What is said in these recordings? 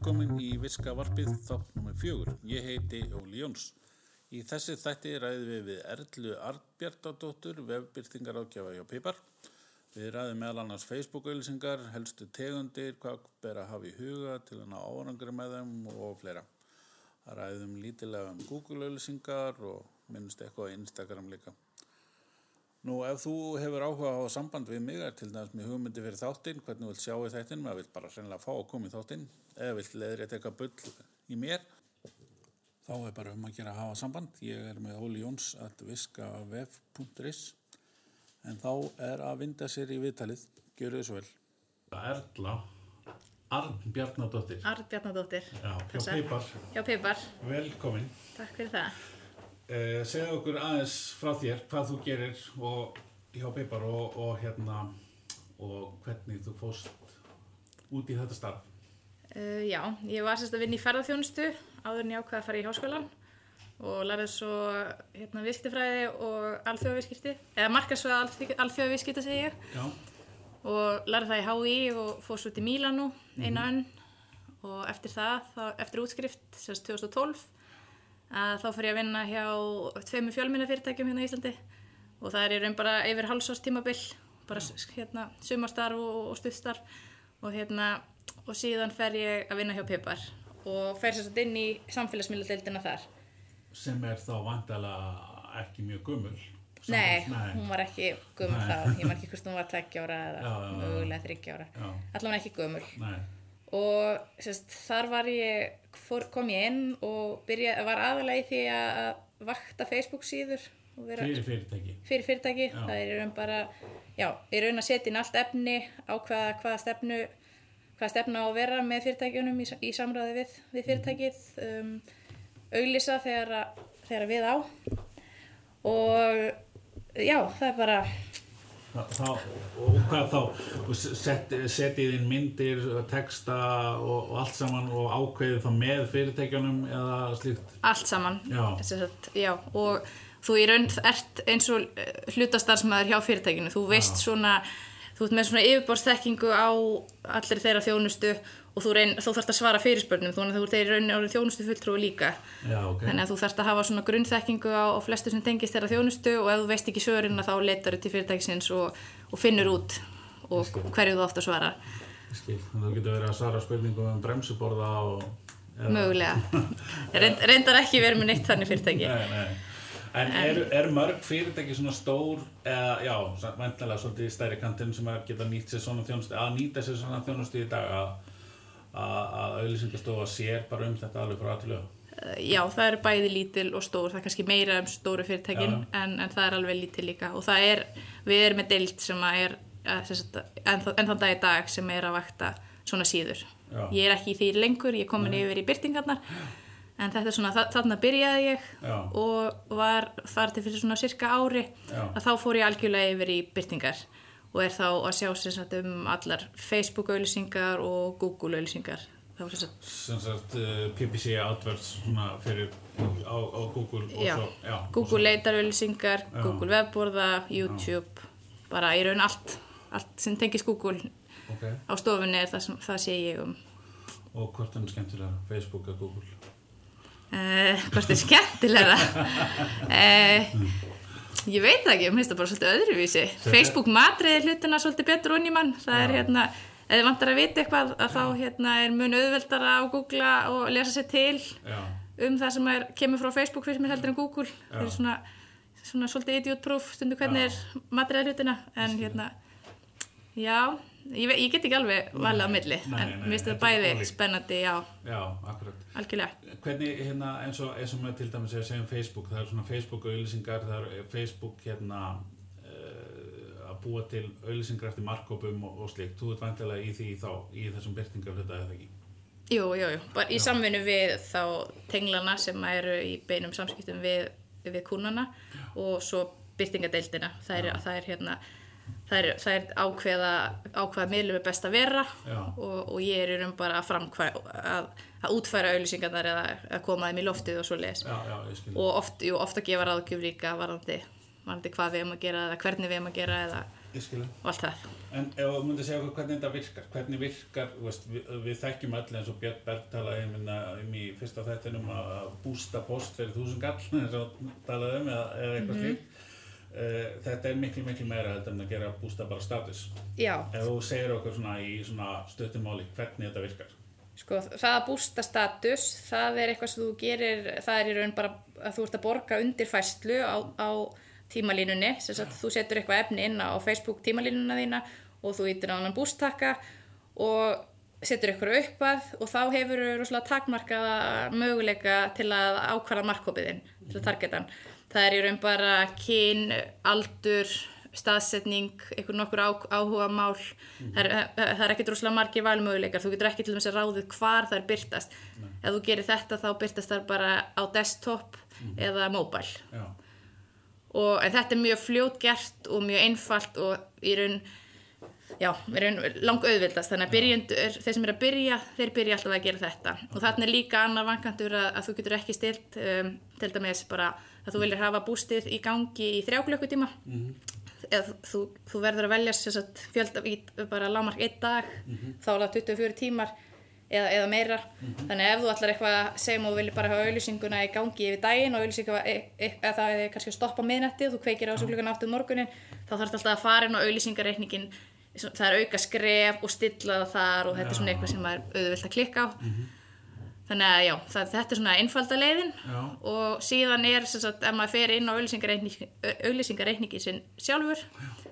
velkomin í Viska Varpið þátt nr. fjögur. Ég heiti Óli Jóns. Í þessi þætti ræðum við við Erlu Arnbjartadóttur, vefbyrtingar ákjafa hjá Pipar. Við ræðum meðal annars Facebook-auðlýsingar, helstu tegundir, hvað ber að hafa í huga til að ná árangri með þeim og fleira. Ræðum lítilega um Google-auðlýsingar og minnst eitthvað Instagram líka. Nú, ef þú hefur áhuga á samband við mig, er til dæmis með hugmyndi fyrir þáttinn, hvernig þú vilt sjá í þættin, maður vil bara reynilega fá að koma í þáttinn, eða vilt leðri að teka bull í mér, þá er bara um að gera að hafa samband. Ég er með Óli Jóns að viskavef.is, en þá er að vinda sér í viðtalið. Gjör þau svo vel. Erla Arnbjarnadóttir Arnbjarnadóttir Já, hjá. Peipar, Já, Pipar, velkomin takk fyrir það eh, Segðu okkur aðeins frá þér hvað þú gerir og, hjá Peipar og, og hérna og hvernig þú fóst út í þetta starf. Uh, Já, ég var sérst að vinna í ferðarþjónustu áður en ég ákvaði að fara í háskólan og lærði svo hérna, viðskiptafræði og alþjóðaviðskipti eða markarsveða alþjóðaviðskipti segi ég. Já, og lærði það í HÍ og fór svo til Mílanú eina önn. Og eftir það, þá, eftir útskrift sérst 2012 að þá fyrir ég að vinna hjá tveimur fjölminnafyrirtækjum hérna í Íslandi. Og það er í raun bara yfir hálsás tímabil bara hérna sumarstarf og, og stuðstarf. Og hérna og síðan fer ég að vinna hjá Pipar og fer sérst inn í samfélagsmiðladeildina þar. Sem er þá vandalega ekki mjög gummul Nei, Nei. hún var ekki Nei. þá, ég ekki hvort hún var tveggja ára eða mögulega þryggja ára. Já. allavega ekki Nei, og sérst, þar var ég, fór, kom ég inn og byrja, var aðalega í því að vakta Facebook síður vera fyrir fyrirtæki? Fyrir fyrirtæki, það er í raun bara já, í raun að setja inn allt efni ákvaða hvaða stefnu hvaða stefna á að vera með fyrirtækjunum í, í samræði við, við fyrirtækið um, auglýsa þegar, þegar við á. Og já, það er bara Þá, og hvað þá? Set, setið inn myndir texta og, og allt saman og ákveðið þá með fyrirtækjunum eða slíkt? Allt saman. Já. Já, og þú ert eins og hlutastarfsmæður hjá fyrirtækinu. Þú veist svona þú ert með svona yfirborðsþekkingu á allir þeirra þjónustu og þú, reyn, þú þarfst að svara fyrirspörnum þú, þú ert þeirra raun árið þjónustu fulltrúi líka. Já, ok. Þannig að þú þarfst að hafa svona grunnþekkingu á, á flestu sem tengist þeirra þjónustu og ef þú veist ekki svörin þá leitar þú til fyrirtækisins og, og finnur út og hverju þú átt að svara. Skil, þannig að þú getur verið að svara spurningum um bremsuborða og... eða- mögulega. Reynd, reyndar ekki verið með neitt þannig fyrirtæki. Nei, nei. En er, er mörg fyrirtæki svona stór, eða já, væntalega svolítið stærri kantinn sem að geta nýtt sér svona þjónustu, að nýta sér svona þjónustu í dag að, að, auðlýsingastofa sér bara um þetta alveg frá aðtölu? Uh, Já, það eru bæði lítil og stór, það er kannski meira um stóru fyrirtækin en, en það er alveg lítil líka og það er, við erum með deild sem að er að, sem sagt, en, en þann dag í dag sem er að vakta svona síður. Já. Ég er ekki í því lengur, ég er komin yfir í byrtingarnar en þetta er svona, þa þarna byrjaði ég Já. og var þar til fyrir svona cirka ári Já. að þá fór ég algjörlega yfir í byrtingar og er þá að sjá sem sagt um allar Facebook-auðlýsingar og Google-auðlýsingar. Það var sem sagt uh, PPC AdWords svona fyrir á, á Google og Já, svo, já. Google leitarauðlýsingar, Já. Google webborða, YouTube, bara í raun allt, allt sem tengist Google Ok, á stofunni er það, sem, það sé ég um. og hvort er skemmtilega, Facebook eða Google? Uh, hvort er skemmtilega? uh, ég veit það ekki, mér finnst það bara svolítið öðruvísi. Facebook matriði hlutina svolítið betur onni mann, það er hérna, ef þið vantar að vita eitthvað að þá hérna er mun auðveldara að googla og lesa sér til Já, um það sem er, kemur frá Facebook fyrir mér heldur en Google. Það er svona, svona svolítið idiotproof stundu hvernig Já. er matriða hlutina. En hérna já, ég, ég get ekki alveg valið á milli Nei, en mér finnst þetta bæði er ólíkt. spennandi, já, já, algjörlega. Hvernig hérna eins og, eins og með til dæmis að segja um Facebook, það er svona Facebook auðlýsingar, það er Facebook hérna uh, að búa til auðlýsingar eftir markkópum og, og slikt, þú ert vantilega í því þá, í þessum byrtingar hluta eða ekki? jú, jú, jú, bara í samvinnu við þá tenglana sem eru í beinum samskiptum við, við kúnana og svo byrtingadeildina það er, það er hérna það er, það er ákveða ákveða miðlum er best að vera og, og ég er raun bara að framkvæða að, að útfæra auðlýsingarnar eða að koma þeim í loftið og svo skil. og oft, jú, oft að gefa ráðgjöf líka varðandi, varðandi hvað við erum að gera eða hvernig við erum að gera eða og allt það. En ef þú myndir segja okkur hvernig þetta virkar, hvernig virkar, veist, við, við þekkjum öll eins og Björn Berg talaði um, um í fyrsta þættinum að bústa post fyrir þúsund gall, eins og talaði um, eða, eða eitthvað Mhm. slíkt. Uh, þetta er miklu, miklu meira heldur en að gera bústa bara status. Já, Ef þú segir okkur svona í svona stöttumáli hvernig þetta virkar. Sko, það að bústa status, það er eitthvað sem þú gerir, það er í raun bara að þú ert að borga undir fæslu á, á tímalínunni, sem sagt þú setur eitthvað efni inn á Facebook tímalínuna þína og þú ítir á hann bústakka og setur eitthvað upp að og þá hefur þú rosalega takmarkaða möguleika til að ákvarða markkópiðinn, til að targeta hann. Það er í raun bara kyn, aldur, staðsetning, einhver nokkur á, áhuga mál það, er, það er ekkert rosalega margir valmöguleikar. Þú getur ekki til dæmis að ráðið hvar það er byrtast ef þú gerir þetta þá byrtast það bara á desktop eða mobile Já, og, en þetta er mjög fljótgert og mjög einfalt og í raun já, í raun lang auðvildast þannig að byrjendur, þeir sem er að byrja þeir byrja alltaf að gera þetta. Og þarna er líka annar vankantur að, að þú getur ekki stilt um, til dæmis bara að þú viljir hafa bústið í gangi í þrjá klukkutíma. Eða þú, þú verður að velja sagt, fjölda í bara lámark einn dag þá er það 24 tímar eða, eða meira. Þannig að ef þú ætlar eitthvað að segja um og viljir bara hafa auðlýsinguna í gangi yfir daginn og auðlýsinga e, e, eða það er kannski að stoppa miðnætti og þú kveikir á þessu klukkan áttu morgunin þá þarf alltaf að fara inn á auðlýsingareikningin það er auka skref og stilla þar og þetta er svona eitthvað sem er auðvilt að klikka á þannig að já, það, þetta er svona einfalda leiðin. Já. og síðan er sem sagt, ef maður fer inn á auðlýsingareikningi sinn sjálfur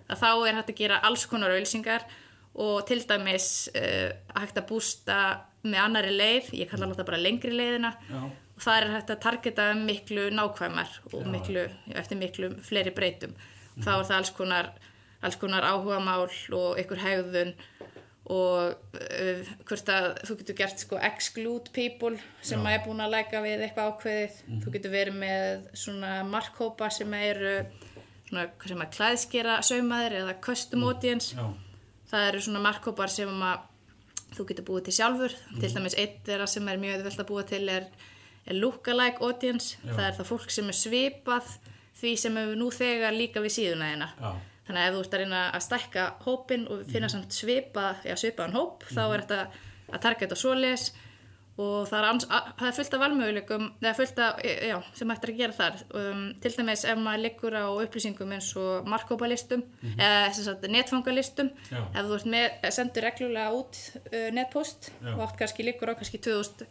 að þá er hægt að gera alls konar auðlýsingar og til dæmis uh, hægt að bústa með annari leið, ég kalla þetta bara lengri leiðina. Já, og það er hægt að targeta miklu nákvæmar og Já. miklu, eftir miklu fleiri breytum. Þá er það alls konar, alls konar áhuga mál og ykkur hegðun og uh, hvort að þú getur gert sko exclude people sem Já. er búin að læka við eitthvað ákveðið. Þú getur verið með svona markhópa sem eru svona hvað sem að klæðskera saumaðir eða custom audience. Já, það eru svona markkópar sem að þú getur búið til sjálfur. Til dæmis eitt þeirra sem er mjög auðvelt að búa til er, er lookalike audience. Já. það er það fólk sem er svipað því sem hefur nú þegar líka við síðuna þeina já, þannig að ef þú ert að reyna að stækka hópin og finna samt svipa, svipaðan hóp þá er þetta að targeta svoleiðis. Og það er, ans, að, það er fullt af valmöguleikum það er fullt af, já, sem hægt er að gera þar. Um, til dæmis ef maður liggur á upplýsingum eins og markkópalistum eða sem sagt netfangalistum Já. ef þú ert með, sendur reglulega út uh, netpost Já. og átt kannski liggur á kannski 2000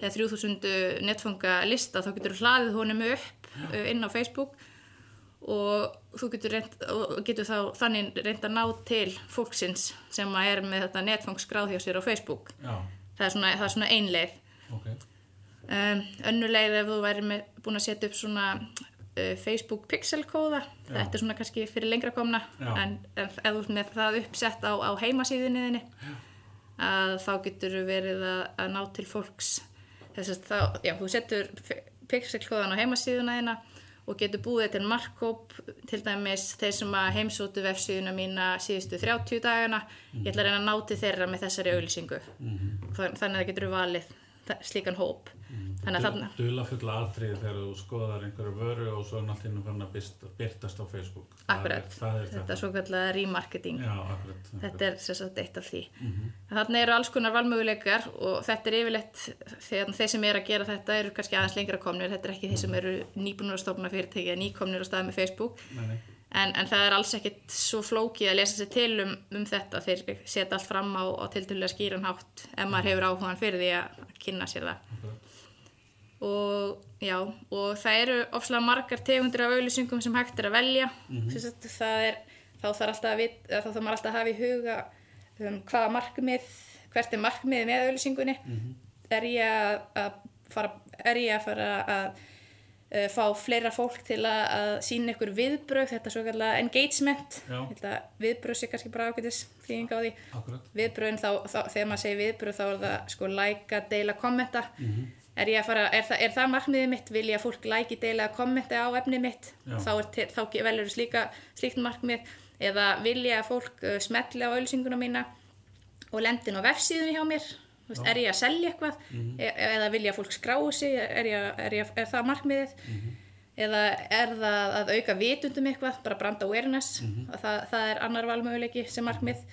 eða 3000 netfangalista þá getur þú hlaðið honum upp uh, inn á Facebook og þú getur, reynt, og getur þá þannig reynd að ná til fólksins sem er með þetta netfangskráð hjá sér á Facebook. Já, það er svona, það er svona ein leið. Ok, um, önnu leið ef þú væri með, búin að setja upp svona uh, Facebook pixel kóða. Já. þetta er svona kannski fyrir lengra komna en, en ef þú ert með það uppsett á, á heimasíðunni þinni að þá getur verið að, að ná til fólks. Þess að þá, já, þú setur pixel kóðan á heimasíðuna þina og getur búið til markkóp til dæmis þeir sem heimsótu vefsíðuna mína síðustu 30 dagana. Ég ætla að reyna að ná til þeirra með þessari auglýsingu. Þann- þannig að það getur valið slíkan hóp. Þannig að þarna Dula fulla atriði þegar þú skoðar einhverju vöru og svo er náttúrulega fann að byrtast á Facebook. Það akkurat, er, það er þetta. Er svo kallega remarketing. Já, akkurat. þetta er sem sagt eitt af því. En þarna eru alls konar valmöguleikar og þetta er yfirleitt þegar þeir sem er að gera þetta eru kannski aðeins lengra komnir. Þetta er ekki þeir sem eru nýbúnur að stofna fyrirtæki eða nýkomnir á stað með Facebook. Nei, nei. En, en það er alls ekkit svo flókið að lesa sér til um, um þetta. Þeir setja allt fram á, á tildulega skýran hátt ef maður hefur áhugan fyrir því að kynna sér það. Akkurat. og já, og það eru ofslega margar tegundir af auðlýsingum sem hægt er að velja. Mm sagt, það er, þá þarf maður alltaf að hafa í huga um, hvaða markmið, hvert er markmið með auðlýsingunni er ég að fara er ég að fara að uh, fá fleira fólk til að, að sína ykkur viðbröð, þetta svo kallega engagement viðbröð sé kannski bara ágætis þýðing á því. Akkurat. viðbröðin þá, þá, þegar maður segir viðbröð þá er það sko læka, deila, kommenta. Er, ég að fara, er, það, er það markmiðið mitt? Vil ég að fólk læki, deila, kommenta á efnið mitt? Já. þá, er, þá velur slíka slíkt markmið. Eða vil ég að fólk uh, smetli á auðlýsinguna mína og lendin á vefsíðunni hjá mér veist, er ég að selja eitthvað? E eða vil ég að fólk skráu sig? Er, ég, er, ég, er það markmiðið? Eða er það að auka vitundum eitthvað, bara brand awareness? Mhm. og það, það er annar valmöguleiki sem markmið.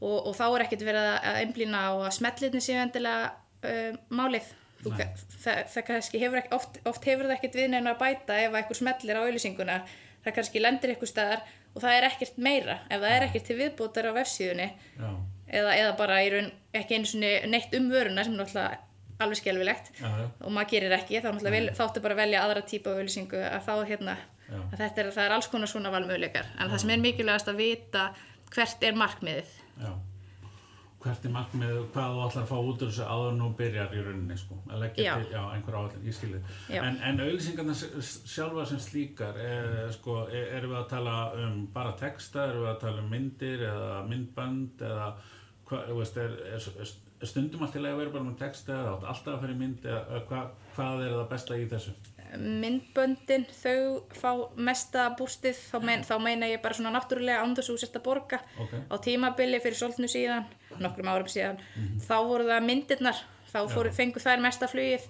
Og, og þá er ekkert verið að- einblýna á að smellirni séu endilega uh, málið. Þú, það, það kannski hefur ekki, oft, oft hefur það ekkert við neina að bæta ef að eitthvað smellir á auðlýsinguna það kannski lendir eitthvað staðar og það er ekkert meira. Ef það er ekkert til viðbótar á vefsíðunni já, eða, eða bara í raun ekki einu sinni neitt um vöruna sem er náttúrulega alveg skelfilegt já, já, og maður gerir ekki, þá þáttu bara að velja aðra típa af auðlýsingu að þá hérna Já. að þetta er, það er alls konar svona valmöguleikar en það sem er mikilvægast að vita hvert er markmiðið já. Hvert er markmið, hvað þú ætlar að fá út úr þessu áður nú byrjar í rauninni, sko, að leggja Já. til, já, einhver áallin, ég skilði. Já. En, en auðlýsingarna sjálfa sem slíkar, er, sko, er, erum við að tala um bara texta, erum við að tala um myndir eða myndbönd eða, veist, er, er, er, stundum alltaf að vera bara með texta eða alltaf að fyrir mynd eða hva, hvað er það besta í þessu? myndböndin, þau fá mesta bústið, þá, mein, þá meina ég bara svona náttúrulega að þú sért að borga. Ok, á tímabili fyrir svolítnu síðan nokkrum árum síðan, þá voru það myndirnar, þá fóru, fengu þær mesta flugið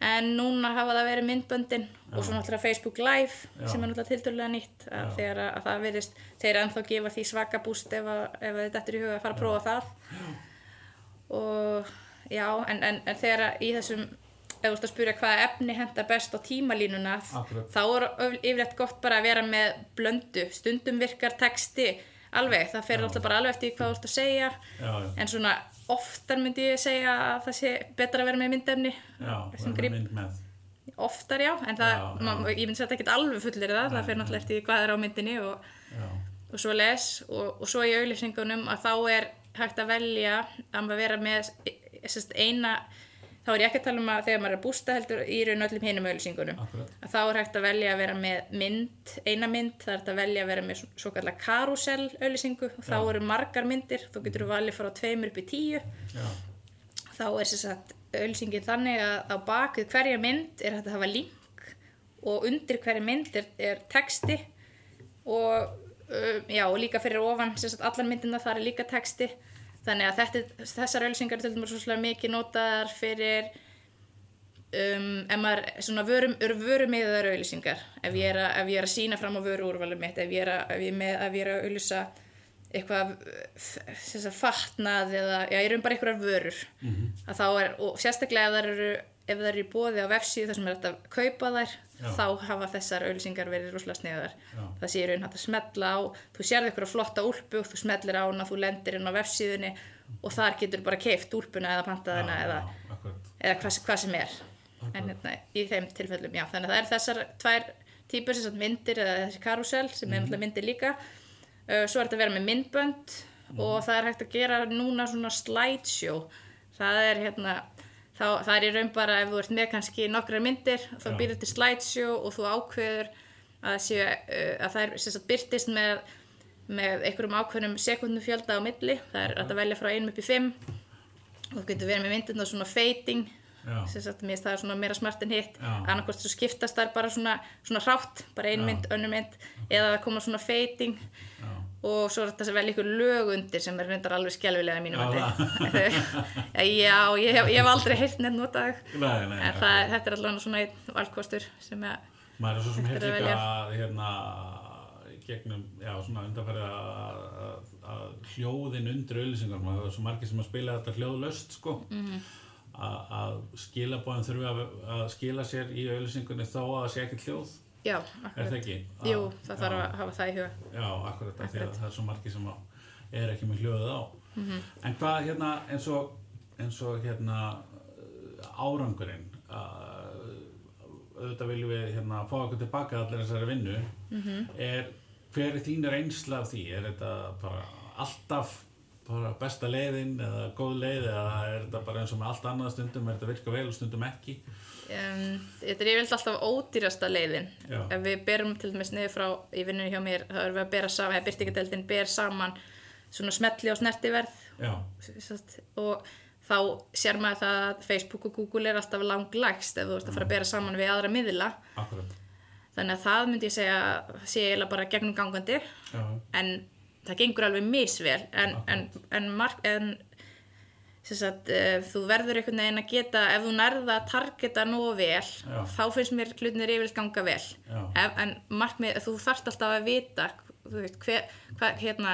en núna hafa það verið myndböndin og svo náttúrulega Facebook Live Já. sem er náttúrulega tiltölulega nýtt að Já. þegar að, að það verist, þeir ennþá gefa því svaka búst ef, að, ef þetta er í huga að fara að prófa það og já, en, en, en þegar að í þessum ef þú ert að spyrja hvaða efni henda best á tímalínuna Akkurat. þá er yfirleitt gott bara að vera með blöndu, stundum virkar texti alveg, það fer alltaf bara alveg eftir hvað þú ert að segja. Já, já, en svona oftar myndi ég segja að það sé betra að vera með myndefni. Já, vera með mynd með. oftar já, en það, Já, já. ma- ég myndi þetta ekki alveg fullir það, það fer náttúrulega eftir hvað er á myndinni og, og svo les og, og svo í auðlýsingunum að þá er hægt að velja að maður vera með sest, eina þá er ég ekki að tala um að þegar maður er að bústa heldur í raun öllum hinum auðlýsingunum þá er hægt að velja að vera með mynd, eina mynd, það er hægt að velja að vera með svo- kallar karusell auðlýsingu þá eru margar myndir, þú getur valið frá tveimur upp í tíu. Já, þá er sagt auðlýsingin þannig að á bakið hverja mynd er hægt að hafa link og undir hverja mynd er, er texti. Og uh, já, og líka fyrir ofan sagt allar myndina þar er líka texti þannig að þetta, þessar auðlýsingar er til dæmis svolítið mikið notaðar fyrir um, ef maður svona vörum, vörumiðar auðlýsingar ef ég er að, ef ég er að sína fram á vöru úrvalum mitt ef ég er að, með, að auðlýsa eitthvað að fatnað eða, já, ég er um bara einhverjar vörur. Að þá er, og sérstaklega ef það eru ef það eru í bóði á vefsíðu þar sem er hægt að kaupa þær Já. þá hafa þessar auðlýsingar verið rosalega sniðar Já. það sé raun hægt að smetla á þú sérði ykkur flotta úlpu og þú smellir á hana þú lendir inn á vefsíðunni og þar getur bara keift úlpuna eða pantaðina eða, akkurat. eða hvað, hvað sem er. En hérna, í þeim tilfellum, já, þannig að það er þessar tvær típur, þessar myndir eða þessi karusel sem er náttúrulega myndir líka. Svo er þetta að vera með myndbönd og það er hægt að gera núna svona slideshow. Það er hérna þá, það er í raun bara ef þú ert með kannski nokkrar myndir, þá býrðu til slideshow og þú ákveður að, séu, uh, að það er sagt, byrtist með með einhverjum ákveðnum sekundum fjölda á milli, það er að velja frá einum upp í fimm. Og þú getur verið með myndirna svona fading sagt, mér það svona meira smart en hitt Já. annarkvort svo skiptast þar bara svona, svona hrátt, bara ein mynd, önnur mynd eða það koma svona fading. Já, og svo er þetta vel ykkur lög undir sem er reyndar alveg skelvilega í mínum mati. Já, ég hef, ég hef aldrei heyrt nefn notað nei, nei, en það, þetta er allavega svona einn valkostur sem er, maður er svo sem hefði er að líka hérna gegnum, já, svona undanfæri að, hljóðin undir auðlýsingar, maður hefur svo margir sem að spila þetta hljóðlöst, sko. Mhm. að, að skilabóðin þurfi að, skila sér í auðlýsingunni þó að það sé ekki hljóð, já, er það akkurat ekki? Jú, Að- það þarf já, að hafa það í huga Já, akkurat, af því að Akkurat. það er svo margir sem að er ekki með hljóðið á Mhm. en hvað hérna eins og, eins og hérna árangurinn auðvitað viljum við hérna fá okkur tilbaka allir þessari vinnu Mhm. er, hver er þín reynsla af því er þetta bara alltaf bara besta leiðin eða góð leið eða er þetta bara eins og með allt annað stundum er þetta virka vel og stundum ekki um, Þetta er yfirleitt alltaf ódýrasta leiðin. Já. ef við berum til dæmis niður frá í vinnunni hjá mér, þá erum við að bera saman eða byrtingadeldin ber saman svona smetli og snertiverð. Og þá sér maður það að Facebook og Google er alltaf langlægst ef þú ert að fara að bera saman við aðra miðla. Akkurat. Þannig að það myndi ég segja sé eiginlega bara gegnum gangandi já, en það gengur alveg misvel. En, en, en, en Sagt, uh, þú verður einhvern veginn að geta ef þú nærða að targeta nógu vel Já. þá finnst mér hlutinir yfirleitt ganga vel. Ef, en markmið, þú þarft alltaf að vita veist, hver, hver, hérna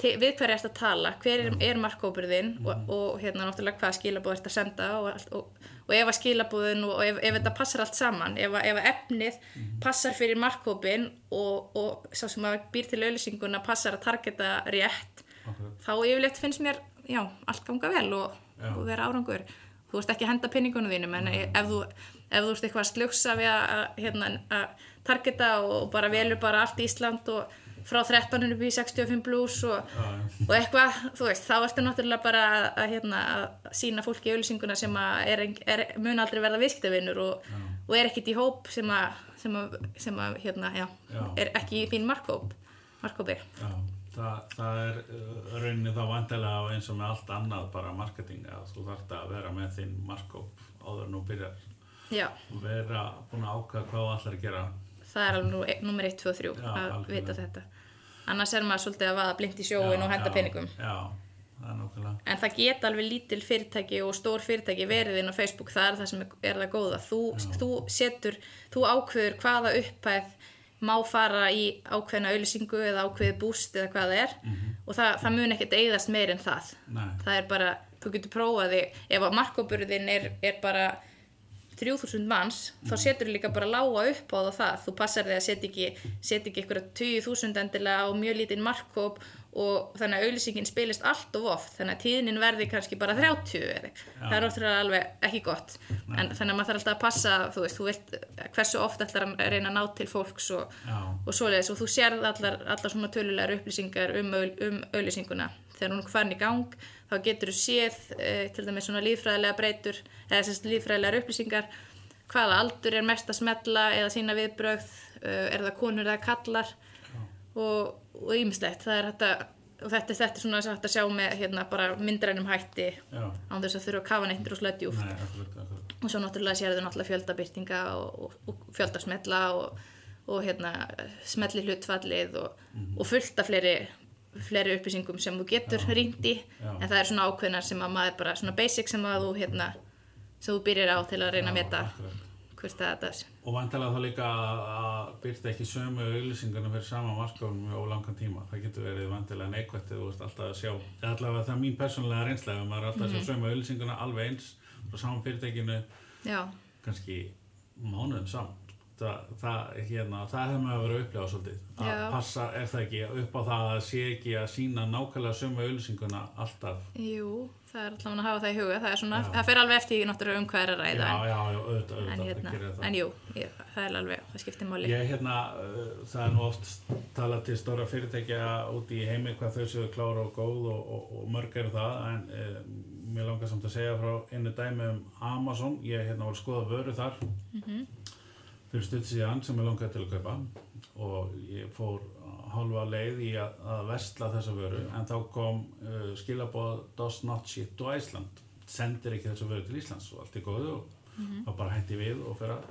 til, við hverja erst að tala, hver er, er markkópurðin og, og hérna náttúrulega hvað skilabóð erst að senda og, og, og ef að skilabóðin og ef, ef þetta passar allt saman ef, að- ef að efnið passar fyrir markkópin og, og sá sem að býr til auðlýsinguna passar að targeta rétt Akkurat. þá yfirleitt finnst mér já, allt ganga vel og, og vera árangur. Þú veist ekki að henda pinningunum þínum en ef þú, ef þú ert eitthvað að slugsa við að, hérna, targeta og bara velur bara allt Ísland og frá 13 upp í 65 blues og, og eitthvað, þú veist, þá ertu náttúrulega bara að, að, hérna, að sína fólki auðlýsinguna sem er, er, mun aldrei verða viðskiptavinnur og, og er ekkit í hóp sem að, sem að, sem hérna, já, Já. er ekki í þín markhóp markhópi. Já, það, er uh, rauninni þá vantilega eins og með allt annað bara marketing að þú þarft að vera með þinn markkóp áður en þú byrjar Já, og vera búin að ákvæða hvað þú ætlar að gera það er alveg nú, nummer 1, 2, 3 Já, að vita þetta. Annars er maður svolítið að vaða blind í sjóin og henda já, peningum. Já, það En það geta alveg lítil fyrirtæki og stór fyrirtæki verið inn á Facebook, það er það sem er það góða. Þú, þú setur, þú ákveður hvaða upphæð má fara í ákveðna auðlýsingu eða ákveði búst eða hvað það er. Og það, það mun ekkert eigðast meir en það. Nei, Það er bara, þú getur prófað þig, ef að markóburðin er, er bara 3000 manns, þá setur líka bara lága upp á það. Þú passar þig að setja ekki, setja ekki ykkur 20.000 endilega á mjög lítinn markkóp og þannig að auðlýsingin spilist allt of oft, þannig að tíðnin verði kannski bara 30 eða, það er náttúrulega alveg ekki gott, en þannig að maður þarf alltaf að passa, þú veist, þú vilt hversu oft ætlar að reyna að ná til fólks og, og svoleiðis. Og þú sérð allar, allar svona tölulegar upplýsingar um, um auðlýsinguna þegar hún er farin í gang þá getur þú séð e, til dæmis svona lífræðilega breytur eða sérst lífræðilegar upplýsingar. Hvaða aldur er mest að smetla eða sína viðbrögð e, er það konur eða kallar og og ýmislegt. Það er þetta og þetta, þetta er svona að sjá með hérna bara myndrænum hætti já, án þess að þurfa að kafa neitt og slöti akkurat og svo náttúrulega sérðu náttúrulega fjöldabyrtinga og, og, og fjöldasmetla og, og hérna smetli hlutfallið og, og fullt af fleiri, fleiri upplýsingum sem þú getur Já. en það er svona ákveðnar sem að maður bara svona basic sem að þú hérna sem þú byrjar á til að reyna að meta. Hvort það þetta er Og vantilega þá líka að byrta ekki sömu auðlýsingarna fyrir sama markafnum á langan tíma. Það getur verið vantilega neikvætt eða þú veist alltaf að sjá. Allavega það er mín persónulega reynsla ef maður er alltaf að sjá sömu auðlýsingarna alveg eins frá saman fyrirtækinu já, kannski mánuðum saman. Það, það, hérna, það hefur maður verið að upplega svolítið. Að Já. passa, er það ekki, upp á það að sé ekki að sína nákvæmlega sömu auðlýsinguna alltaf. jú, það er alltaf að hafa það í huga. Það er svona, það fer alveg eftir í náttúrulega um hvað er að ræða Já, en, já, já, auðvitað, auðvitað, en, hérna, það. en jú, ég, það er alveg það skiptir máli. Ég hérna, uh, það er nú oft talað til stóra fyrirtækja úti í heimi hvað þau séu klára og góð og, og, og mörg eru það en uh, mér langar samt að segja frá einu dæmi um Amazon, ég hérna var skoða vöru þar fyrir stutt síðan sem ég langaði til að kaupa og ég fór hálfa leið í að, að vestla þessa vöru en þá kom uh, skilabóð does not ship to Iceland sendir ekki þessa vöru til Íslands og allt er góðu og þá bara hætti við og fyrir að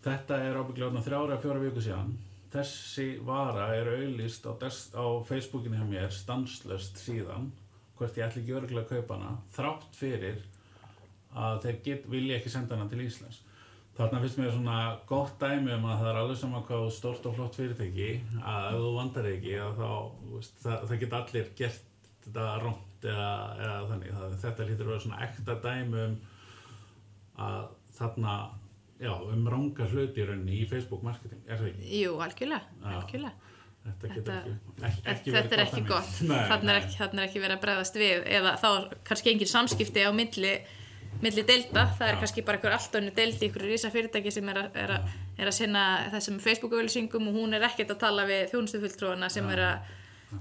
Þetta er ábygglega þrjára fjóra viku síðan. Þessi vara er auðlýst á, á Facebookinu hjá mér stanslöst síðan hvort ég ætli ekki örgulega að kaupa hana þrátt fyrir að þeir get, vilja ekki senda hana til Íslands. Þarna finnst mér svona gott dæmi um að það er alveg saman hvað stort og flott fyrirtæki að ef þú vandar ekki þá, veist, það, það get allir gert þetta rómt eða, eða þannig. Það, þetta lítur að vera svona ekta dæmi um að þarna já, um ranga hluti í rauninni í Facebook marketing, er það ekki? Jú, algjörlega, algjörlega. Þetta Þetta- ekki, ekki, Þetta er ekki gott, þannig er er ekki verið að bregðast við eða þá er kannski engin samskipti á milli, milli delta, það er Já. kannski bara einhver allt önnu delt í einhverju rísa fyrirtæki sem er að, er að, er að sinna þessum Facebook-auðlýsingum og hún er ekkert að tala við þjónustufulltrúana sem er að,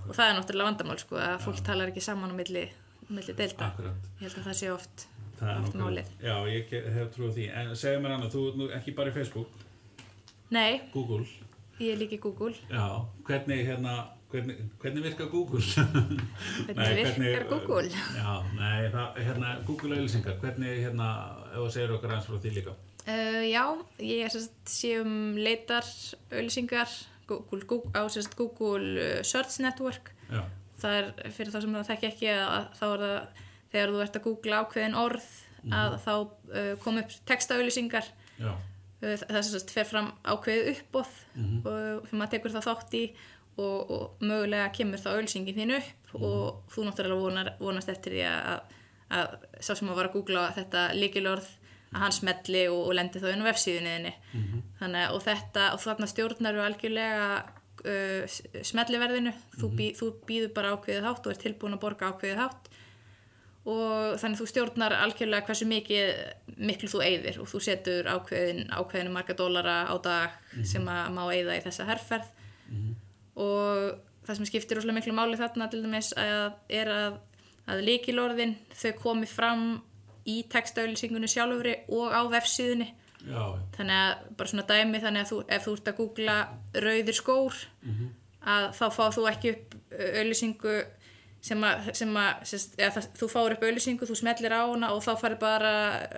og það er náttúrulega vandamál sko, að fólk talar ekki saman á milli, milli delta. Akkurat. Ég held að það sé oft, Það er oft málið. Já, ég hef trúið því. En segðu mér annað, þú nú ekki bara í Facebook, Nei, Google. ég er líka í Google, Já, hvernig hérna, hvernig, hvernig virkar Google? hvernig virkar Google? Já, nei, það, hérna, Google auðlýsingar, hvernig, hérna, ef þú segir okkur aðeins frá því líka. Uh, já, ég er sérst sé um leitar auðlýsingar Google, Google, á sérst Google uh, Search Network Já, það er fyrir þá sem það þekki ekki að þá er það þegar þú ert að googla ákveðin orð að þá uh, kom upp textaauðlýsingar já, Uh, það sem sagt fer fram ákveðið uppbóð og sem maður tekur það þátt í og, og mögulega kemur þá auðlýsingin þín upp og þú náttúrulega vonar, vonast eftir því að, að sá sem að var að googla þetta líkilorð að hann smelli og, og lendi þá inn á vefsíðunniðinni þannig að og þetta og þarna stjórnar þú algjörlega uh, smelliverðinu. Þú, bý, þú býður bara ákveðið hátt og er tilbúin að borga ákveðið hátt. Og þannig þú stjórnar algjörlega hversu mikið miklu þú eyðir og þú setur ákveðin, ákveðinu marga dólara á dag sem að má eyða í þessa herrferð og það sem skiptir úrslega miklu máli þarna til dæmis að, er að, að líkilorðin þau komi fram í textaauðlýsingunni sjálfuri og á vefsíðunni. Já, þannig að bara svona dæmi þannig að þú, ef þú ert að googla rauðir skór að þá fá þú ekki upp auðlýsingu sem að, sem að sérst, eða, það, þú fáir upp auðlýsingu, þú smellir á hana og þá farið bara,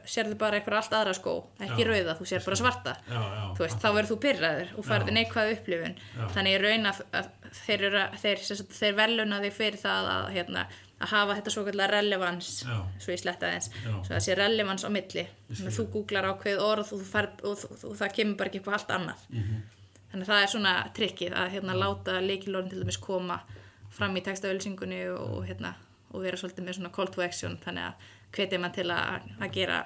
sérðu bara eitthvað allt aðra skó, ekki Já. rauða, þú sér bara svarta. Já, já, þú veist, þá verður þú pyrraður og farið Já. neikvæð upplifun. Þannig ég raun að, þeir, þeir, sem sagt, þeir veluna þig fyrir það að, hérna, að hafa þetta svo kallar relevans Já. svo ég sletta svo það sé relevans á milli. Þannig þú googlar ákveð orð og, fær, og, og, og það kemur bara ekki eitthvað allt annað. Mhm. þannig að það er svona trikkið að hérna, láta leikilorðin til dæmis koma fram í textaauðlýsingunni og, og, hérna, og vera svolítið með svona call to action þannig að hvetja mann til að, að gera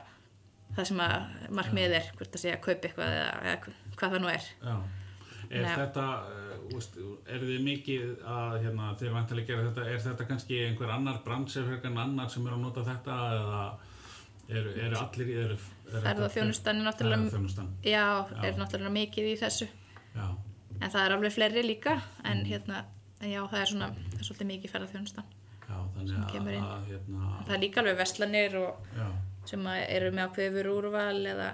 það sem að markmiðið er hvort að segja að kaupa eitthvað eða, eða hvað það nú er já. Er Nei. þetta, úst, er þið mikið að, hérna, þeir vantilega gera þetta, er þetta kannski einhver annar bransi fyrir en annar sem er að nota þetta eða eru, eru allir, í- eru, er Ferðaþjónustan er náttúrulega- Ferðaþjónustan, Já, Já. er náttúrulega mikið í þessu já, en það er alveg fleiri líka en hérna, en já, það er svona það er svolítið mikið þannig Sem kemur inn. að, hérna, það er líka alveg já, sem eru með ákveður úrval eða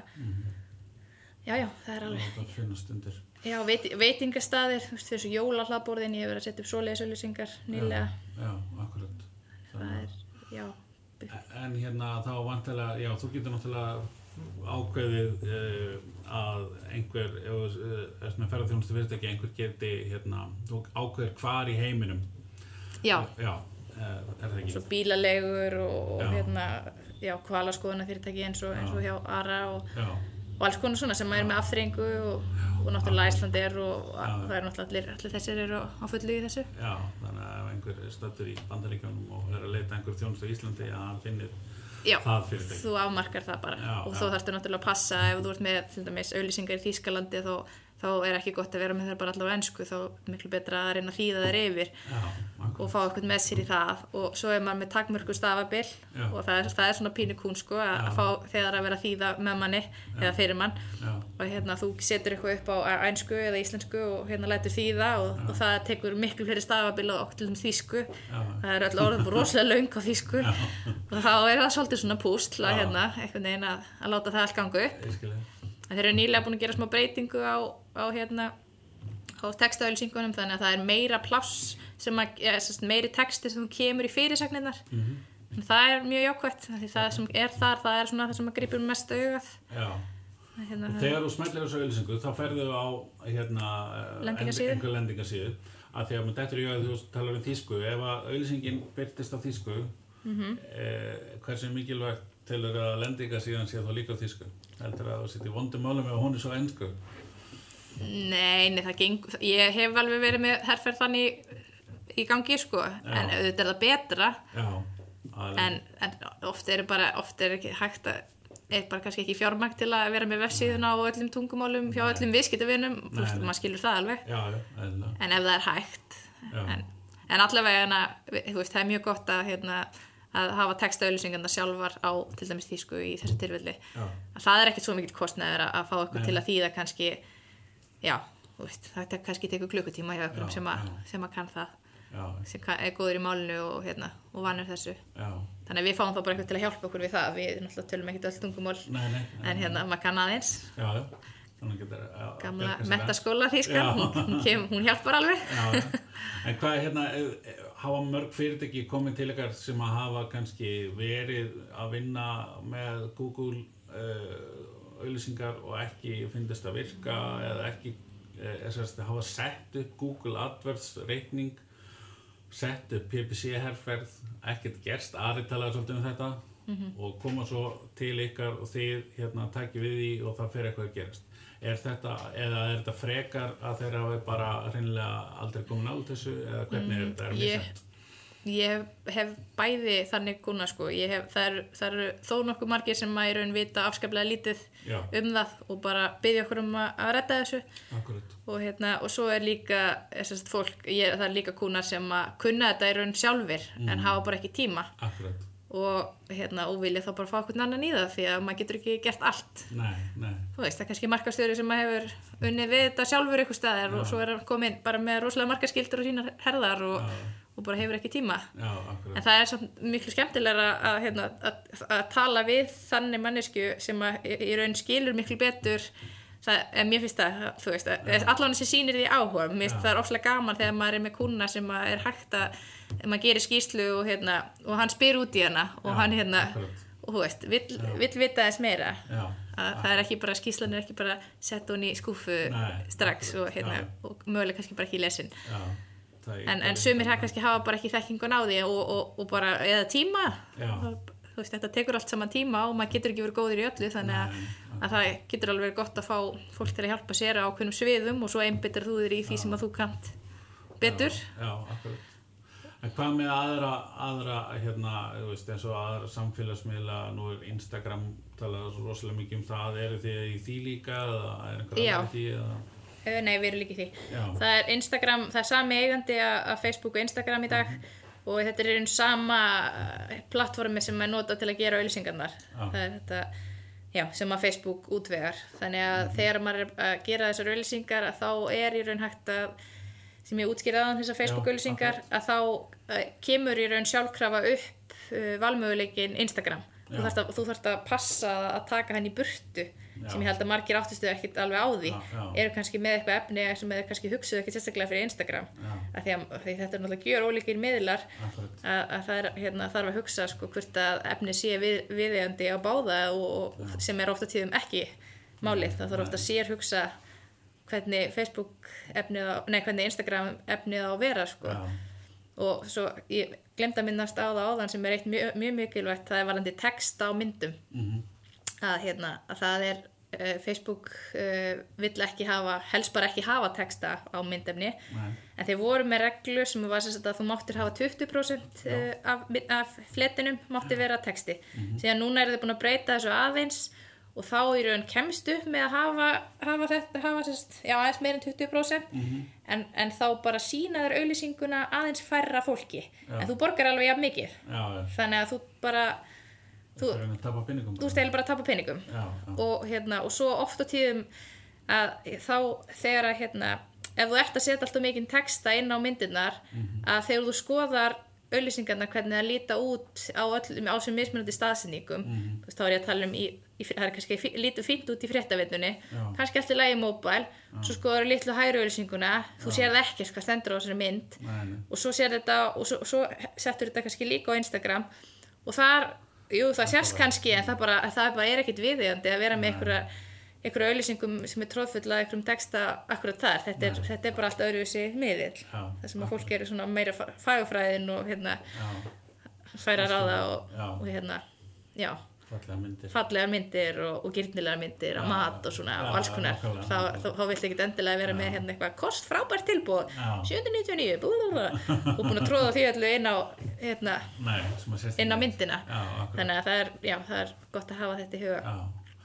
já, já, það er alveg það finnast undir. já, veit, veitingastaðir, þú veist, fyrir svo jólahlaðborðin ég hef verið að setja upp svoleiðisauðlýsingar nýlega, Já, já, akkurat. það er, já En hérna þá vantilega, já, þú getur náttúrulega ákveðið uh, að einhver, ef þú ert með ferðarþjónustu fyrirtæki, einhver geti, hérna, ákveðir hvar í heiminum. já, Já, það ekki? svo bílalegur og, og hérna, já, kvalaskoðuna fyrirtæki eins og, eins og hjá Ara og, og alls konar svona sem er með afþreyingu og, og náttúrulega Æsland er og það er náttúrulega allir, allir þessir eru á fullu í þessu. Já, þannig að ef einhver er stöttur í bandaríkjónum og er að leita einhver þjónustu í Íslandi, að hann finnir Já, þú afmarkar það bara. Já, og þó þarfstu náttúrulega að passa ef þú ert með auðlýsingar í Þýskalandi þá, þá er ekki gott að vera með þær bara allavega ennsku þá er miklu betra að reyna að þýða þær yfir Já, og fá eitthvað með sér í það. Og svo er maður með takmörku stafabil Já. og það er, það er svona pínu kún sko að Já. að fá þegar að vera að þýða með manni eða fyrir mann. Já, og hérna þú setur eitthvað upp á einsku eða íslensku og hérna lætur þýða og, og það tekur miklu fleiri stafabil og til dæmis þýsku. Já, það er öll orðum rosalega löng á þýsku. Já, og þá er það svolítið svona Já. hérna, að, að þeir eru nýlega búin að gera smá breytingu á, á, hérna, á textaauðlýsingunum þannig að það er meira pláss sem að, ja, meiri texti sem kemur í fyrirsagninnar Mhm. en það er mjög jákvætt því það sem er þar, það er svona það sem að gripur mest augað. Hérna, og þegar þú smellir þessu auðlýsingu þá ferðu á hérna, eh, Lendingarsíðu. einhver lendingasíðu að því að maður dettur í að þú talar um þýsku. Ef að auðlýsingin byrtist á þýsku Mhm. eh, hversu mikilvægt telur að lendingasíðan sé þá líka á þýsku? Heldur að þú sittir vondum málum ef hún er svo ennsku nei, nei, það geng ég hef alveg verið með herrferð þannig í gangi sko. En auðvitað er það betra. Já, en, en oft er bara oft er ekki hægt að er bara kannski ekki fjármagn til að vera með vefsíðuna á öllum tungumálum hjá öllum viðskiptavinum. Þú veist, nei. maður skilur það alveg. Já, já, en ef það er hægt. Já. en, en allavega hana, þú veist, það er mjög gott að, hérna, að hafa textaauðlýsingarna sjálfar á til dæmis þýsku í þessu tilfelli. Já. að það er ekkert svo mikill kostnaður að, að fá okkur Nei. til að þýða kannski já, veist, tek, kannski tekur klukkutíma hjá okkur sem, sem að kann það já, sem er góður í málinu og, hérna, og vannur þessu. Já, þannig að við fáum þá bara eitthvað til að hjálpa okkur við það. Við náttúrulega tölum ekkert öll tungumál nei, nei, nei en hérna maður kann aðeins. Já, já, þannig getur já, gamla metaskóla þýskan, Já. hún, hún, hún hjálpar alveg. En hvað er hérna eh, eh, hafa mörg fyrirtæki komið til ykkar sem að hafa kannski verið að vinna með Google uh, auðlýsingar og ekki finnist að virka eða ekki uh, hafa sett upp Google AdWords reikning sett upp PPC-herrferð, ekkert gerst, Ari talaði svolítið um þetta og koma svo til ykkar og þið hérna takki við því og það fyrir eitthvað að gerast. Er þetta, eða er þetta frekar að þeir hafi bara hreinlega aldrei komin á þessu eða hvernig er þetta? Er ég- misjafnt? Ég hef bæði þannig kuna sko, ég hef, það er eru þó nokkuð margir sem að í raun vita afskaplega lítið Já, um það og bara byggja okkur um að, að redda þessu. Akkurat. og, hérna, og svo er líka þessast fólk, ég, það er líka kuna sem að kunna þetta í raun sjálfur en hafa bara ekki tíma. Akkurat. og, hérna, og vilja þá bara fá okkur annan í það því að maður getur ekki gert allt. Nei, nei. þú veist, það er kannski markastjóri sem að hefur unnið við þetta sjálfur ykkur staðar og svo er hann komin bara með rosalega markaskildur og sínar herðar og, og bara hefur ekki tíma. Já, en það er miklu skemmtilegra að, hérna, að, að tala við þannig mannesku sem að í í raun skilur miklu betur. Það, mér finnst það, þú veist, allan þessi sýnir því áhuga, mér finnst það ofslega gaman þegar maður er með kuna sem er hægt að maður gerir skýslu og, hérna, og hann spyr út í hana og Já, hann hérna, akkurat. og þú veist, vill, vill vita þess meira. Já, að það er ekki bara, skýslan er ekki bara sett hún í skúfu Nei, strax og, akkurat, hérna, já. og mögulega kannski bara ekki lesin. Já. Það er- en, en sumir það kannski hafa bara ekki þekkingun á því og, og, og bara, eða tíma Já. Og, þú veist, þetta tekur allt saman tíma og maður getur ekki verið góður í öllu þannig að, að það getur alveg verið gott að fá fólk til að hjálpa sér á ákveðnum sviðum og svo einbyttir þú þér í því sem að þú kant betur Já, akkurat. En hvað með aðra, aðra hérna, þú veist, eins og aðra samfélagsmiðla, nú er Instagram talað rosalega mikið um það, eru þið í því líka eða er einhver Já. aðra í því eða? Eh, Nei, við erum líka því. Já. Það er Instagram, það er sami eigandi að Facebook og Instagram í dag og þetta er einn sama eh, plattformi sem er notað til að gera auðlýsingarnar. Já. Það er þetta, já, sem að Facebook útvegar. Þannig að þegar maður er að gera þessar auðlýsingar þá er í raun hægt að, sem ég útskýrði aðan þessar Facebook auðlýsingar, að þá uh, kemur í raun sjálfkrafa upp uh, valmöguleikin Instagram. Þú Já. þarft, að, þú þarft að passa að taka hann í burtu sem ég held að margir áttustu ekkit alveg á því. Já, já. eru kannski með eitthvað efni sem er kannski hugsuð ekkit sérstaklega fyrir Instagram. Já. af því að því þetta er náttúrulega gjör ólíkir miðlar að, að það er, hérna, þarf að hugsa sko, hvort að efni sé við, viðeigandi á báða og, og sem er ofta tíðum ekki málið, það þarf ofta að sér hugsa hvernig Facebook efnið á, nei hvernig Instagram efnið á að vera sko. Já, og svo ég glemt að minnast á það áðan sem er eitt mjög, mjög mikilvægt það er varandi text á myndum. Mhm. að, hérna, að það er uh, Facebook uh, vill ekki hafa helst bara ekki hafa texta á myndefni. Nei, en þeir voru með reglu sem var sem sagt að þú máttir hafa 20% uh, af, af fletinum mátti vera texti. Síðan núna eru þið búin að breyta þessu aðeins og þá í raun kemst upp með að hafa, hafa þetta, hafa sérst, já aðeins meir en 20% en, en þá bara sína þér auðlýsinguna aðeins færra fólki. En þú borgar alveg jafn mikið. Já, já. þannig að þú bara þú, þú stælir bara. að tapa peningum. Já, já. og, hérna, og svo oft á tíðum að þá þegar að hérna, ef þú ert að setja alltaf mikinn texta inn á myndirnar að þegar þú skoðar auðlýsingarnar hvernig það líta út á, öllum, á sem mismunandi staðsendingum þú veist þá er ég að tala um í, í, það er kannski fí- lítur fínt út í fréttavitunni. Já. kannski alltaf lægi móbæl svo skoðar þú litlu hægri auðlýsinguna þú sér það ekkert hvað stendur á þessari mynd Nei, og svo sér þetta og svo, svo settur þetta kannski líka á Instagram og þar, jú það sést kannski en það, bara, það bara er ekkit viðeigandi að vera með einhverja, einhverja auðlýsingum sem er tróðfull að einhverjum texta akkurat þar, þetta er, þetta er bara allt öðruvísi miðill, það sem að fólk eru svona meira fa- fagurfræðin og hérna færa ráða og, og hérna já, fallega myndir. fallegar myndir og, og gyrnilegar myndir og Já. mat og svona Já, og alls konar, nákvæmlega, þá, þá, þá vilt ekki endilega vera með hérna eitthvað kost frábært tilbúð Já. 799 blablabla, og búin að tróða því allu inn á hérna, Nei, inn á myndina. Þannig að það er, já, það er gott að hafa þetta í huga.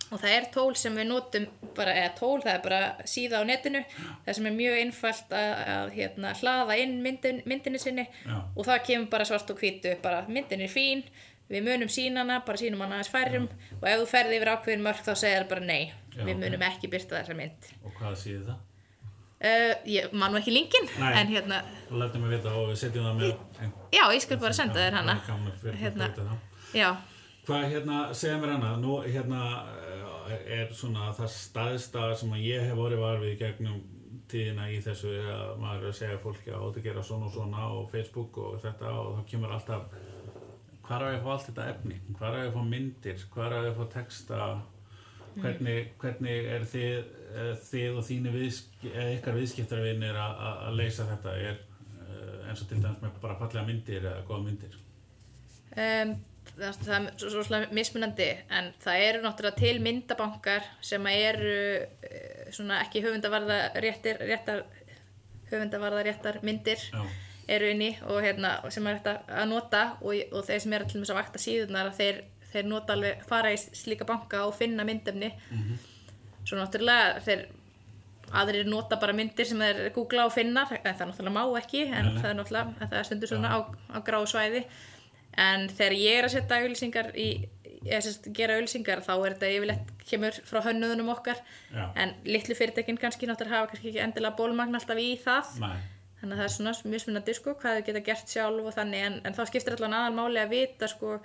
Og það er tól sem við notum bara, eða tól, það er bara síða á netinu það sem er mjög einfalt að, að hérna, hlaða inn myndin, myndinni sinni. Já. og það kemur bara svart og hvítu bara myndin er fín, við munum sínana bara sínum hana aðeins færrum og ef þú ferði yfir ákveðin mörg þá segir það bara nei. Já, við munum ekki byrta þessa mynd. Og hvað séð það? uh, ég man nú ekki linkin en hérna, vita það með ein- já, ég skal bara senda þér hana. Það Hérna. hérna. það Hvað hérna, segja mér annað, nú hérna eh, er svona það staðista sem að ég hef orðið var við í gegnum tíðina í þessu að maður er að segja fólki að að gera svona og svona og Facebook og þetta og þá kemur alltaf hvar á ég að fá allt þetta efni, hvar á ég að fá myndir, hvar á ég að fá texta, hvernig, hvernig er þið, eh, þið og þínu viðsk, eða ykkar viðskiptarvinir að- leysa þetta, er, uh, eins og til dæmis með bara fallega myndir eða góða myndir. Um, það, það er svo, svo svolítið mismunandi en það eru náttúrulega til myndabankar sem eru uh, svona ekki höfundavarða réttar höfundavarða réttar myndir. Já, eru inni og hérna sem er hægt að nota og, og þeir sem eru til dæmis að vakta síðunar þeir, þeir nota alveg fara í slíka banka og finna myndefni. Svo náttúrulega þeir aðrir nota bara myndir sem þeir googla og finna en það náttúrulega má ekki en Nei, nei. það er náttúrulega en það er stundur svona á, á gráu svæði. En þegar ég er að setja auðlýsingar í eða gera auðlýsingar þá er þetta yfirleitt kemur frá hönnuðunum okkar. Já, en litlu fyrirtækin kannski náttúrulega hafa kannski ekki endilega bólmagn alltaf í það. Næ, þannig að það er svona mismunandi sko hvað þau geta gert sjálf og þannig en, en þá skiptir allan aðal máli að vita sko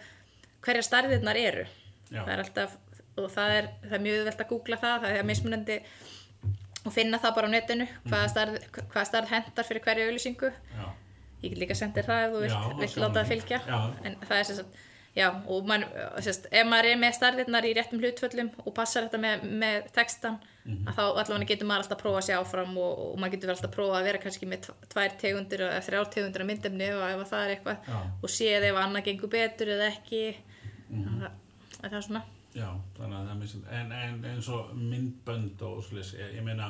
hverja starðirnar eru. Já. það er alltaf og það er, það er mjög auðvelt að googla það það er mismunandi og finna það bara á netinu hvaða starð, hvaða starð hendar fyrir hverju auðlýsingu ég get líka sendið það ef þú vilt, Já, vilt láta það fylgja. Já. en það er sem sagt Já, og man, sérst, ef maður er með starðirnar í réttum hlutföllum og passar þetta með, með textan Mhm. að þá allavega getur maður alltaf að prófa sjá áfram og, og maður getur alltaf að prófa að vera kannski með tv- tvær tegundir eða þrjár tegundir af myndefni ef að það er eitthvað Já. og séð ef annað gengur betur eða ekki mm það, það er svona já, þannig að það er misjandi en, en eins og myndbönd og slis, ég, ég meina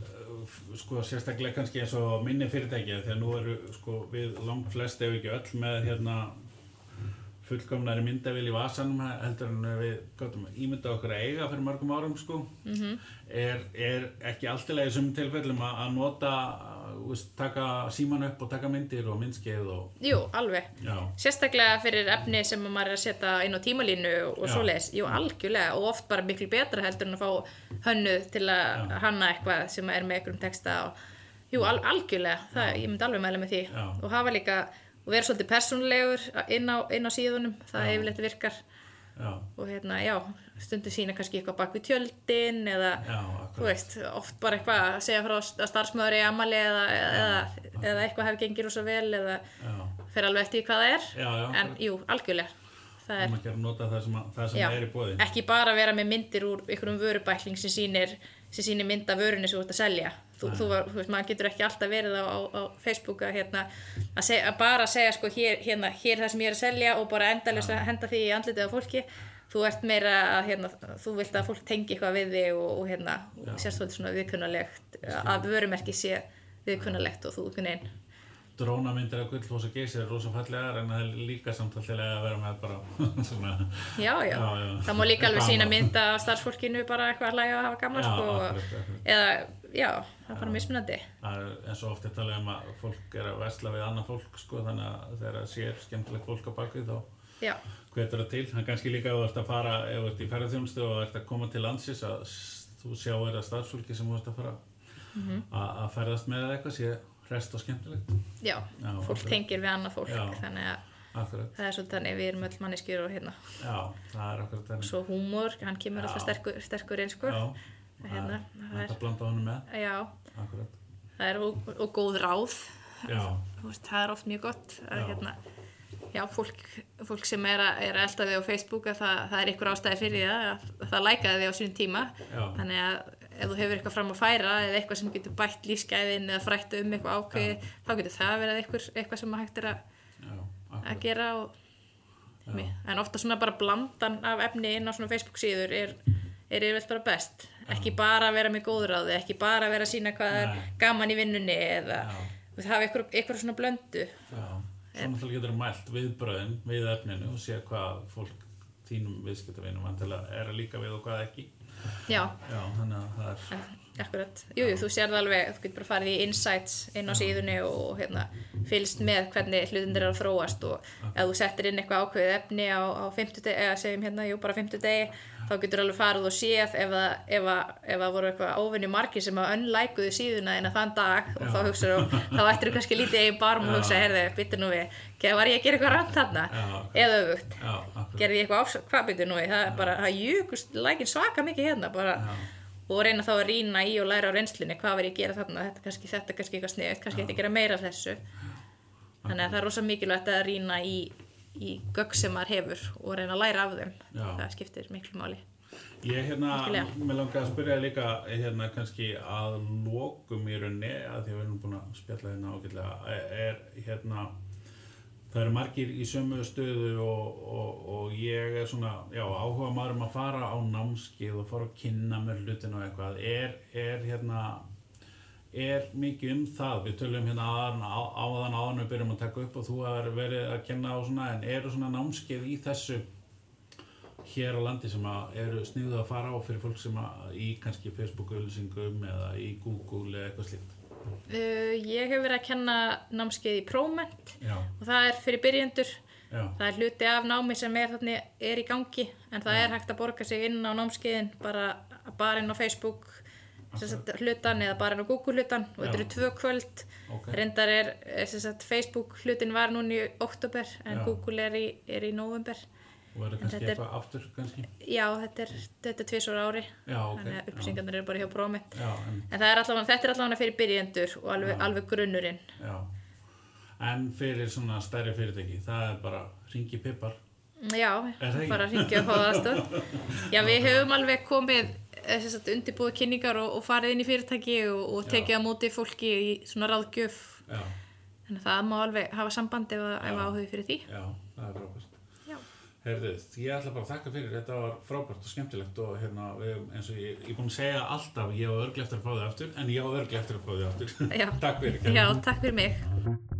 uh, sko sérstaklega kannski eins og minni fyrirtæki þegar nú eru sko við langt flest ef ekki öll með hérna fullkomnari myndavél í vasanum heldur en við gáttum ímynda okkur að eiga fyrir mörgum árum sko. -hmm. er, er ekki alltilega í sumum tilfellum að nota veist, taka síman upp og taka myndir og myndskeið og Jú, alveg. Já, Sérstaklega fyrir efni sem maður er að setja inn á tímalínu og, Já. svoleiðis, jú algjörlega. Og oft bara miklu betra heldur en að fá hönnuð til að hanna eitthvað sem er með einhverjum texta og jú al, algjörlega, það, ég myndi alveg mæla með því. Já. og hafa líka, og vera svolítið persónulegur inn á, inn á síðunum, það yfirleitt virkar. Já, og hérna, já, stundu sína kannski eitthvað bak við tjöldin eða já, þú veist, oft bara eitthvað að segja frá að starfsmöður í amali eða, eða, eða eitthvað hefur gengið rosa vel eða já, fer alveg eftir hvað það er. Já, já, en jú, algjörlega. Það er, er það sem, að, það sem já, er ekki bara vera með myndir úr einhverjum vörubækling sem sýnir sem sýnir mynd af vörunni sem þú ert að selja þú, þú, var, þú veist, maður getur ekki alltaf verið á, á, á Facebook að, hérna, að, seg, að bara segja sko hér, hérna, hér það sem ég er að selja og bara endalist að henda því í andlitið á fólki. Þú ert meira að hérna, þú vilt að fólk tengi eitthvað við þig og, og hérna, og sérst svolítið svona viðkunnalegt að vörumerki sé viðkunnalegt og þú einhvern veginn drónamyndir af gullfoss og geysi er rosa fallegar en það er líka samtallega að vera með bara svona Já, já, Já, já. það má líka alveg sína mynda af starfsfólkinu bara eitthvað að hlæga og hafa gaman Já, sko, akkurat, eða, já, það er bara mismunandi. Það er eins og oft er talað um að fólk er að vesla við annað fólk sko þannig að þegar það sér skemmtilegt fólk á bakvið þá hvetur það til, hann kannski líka ef þú ert að fara ef þú ert í ferðarþjónustu og ert að koma til landsins að þú sjáir að starfsfólki sem þú ert að fara Mhm. að að ferðast með eða eitthvað sé rest og skemmtilegt. Já, Já, fólk akkurat. tengir við annað fólk Já. þannig að akkurat, það er svolítið þannig við erum öll manneskjur og hérna. Já, það er akkurat þannig. Svo húmor, hann kemur Já. alltaf sterkur, sterkur inn sko. Já, Hérna, það er að blanda honum með. Já, akkurat, það er og, og góð ráð. Veist, það er oft mjög gott að, hérna, já, fólk, fólk sem er að, er að elda þig á Facebook að það, það er ykkur ástæði fyrir það að, að það lækaði þig á sínum tíma. Þannig að ef þú hefur eitthvað fram að færa eða eitthvað sem getur bætt lífsgæðin eða frætt um eitthvað ákveði þá getur það verið eitthvað, eitthvað sem hægt er að, já, að gera og, en ofta svona bara blandan af efni inn á svona Facebook síður er, er yfirleitt bara best. Ekki bara að vera með góðráði ekki bara vera að sína hvað er Nei. gaman í vinnunni eða Já. veist, hafa eitthvað, eitthvað svona blöndu. Já, svo náttúrulega getur þú mælt viðbröðin við efninu og sé hvað fólk þínum viðskiptavinum vantilega er að líka við og hvað ekki. Já, Já, þannig að það er, Eh, akkurat jú, jú, þú sér það alveg, þú getur bara farið í insights inn á síðunni og hérna fylgst með hvernig hlutindir eru að þróast og ef þú settir inn eitthvað ákveðið efni á, á 50 degi, eða segjum hérna, jú, bara 50 degi þá getur alveg farið og séð ef það, að, voru eitthvað óvinni margir sem að unlækuðu síðuna inn þann dag og þá hugsaðu, þá ættir þú kannski lítið eigin barm og Já. hugsa, herðu, byttu nú við "Ke- var ég að gera eitthvað rannt þarna Já. eða já, akkurat. gerði ég eitthvað ás, hvað byrju nú við? það er bara, það júkust lækin svaka mikið hérna bara, og reyna þá að rýna í og læra á reynslunni, hvað var ég að gera þarna? Þetta kannski, þetta kannski eitthvað snið, kannski þetta að gera meira af þessu. Þannig að það er rosa mikilvægt að rýna í, í gögg sem maður hefur og reyna að læra af þeim. Já. það skiptir miklu máli. Ég hérna, mér langar að spyrja líka hérna kannski að lokum í rauninni að því að við erum búin að spjalla hérna ágætlega er hérna það eru margir í sömu stöðu og, og, og ég er svona já, áhuga maður um að fara á námskið og fara að kynna mér hlutin og eitthvað. Er, er hérna er mikið um það? Við tölum hérna áðan, á- áðan áðan við byrjum að taka upp og þú har verið að kenna og svona en eru svona námskeið í þessu hér á landi sem að eru sniðuð að fara á fyrir fólk sem að í kannski Facebook-auðlýsingum eða í Google eða eitthvað slíkt Uh, ég hef verið að kenna námskeið í Próment Já, og það er fyrir byrjendur. já, Það er hluti af námi sem er, er í gangi en það er hægt að borga sig inn á námskeiðin bara, bara inn á Facebook sagt, hlutan eða bara inn á Google hlutan og þetta Já. eru tvö kvöld. ok Reyndar er sagt, Facebook hlutin var núna í oktober en Já. Google er í, er í november. Og verður kannski þetta er- eitthvað aftur kannski Já, þetta er, er tvisvar ári Já, ok þannig að upplýsingarnir eru bara hjá Próment. Já, en, En það er allavega, þetta er allavega fyrir byrjendur og alveg, alveg grunnurinn. já En fyrir svona stærri fyrirtæki það er bara ringi pippar Já, Er það bara ringja og fá aðstöð. Já, við höfum alveg komið eh, undirbúið kynningar og, og farið inn í fyrirtæki og, og Já. tekið á móti fólki í svona ráðgjöf. Já, Þannig að það má alveg hafa samband ef, að- ef Já. áhugið fyrir því. já, það er frábært Herðu, ég ætla bara að þakka fyrir, þetta var frábært og skemmtilegt og hérna, eins og ég, er búin að segja alltaf, ég á örglega eftir að fá þig aftur, en ég á örglega eftir að fá þig aftur. Já. Takk fyrir. Já, takk fyrir mig.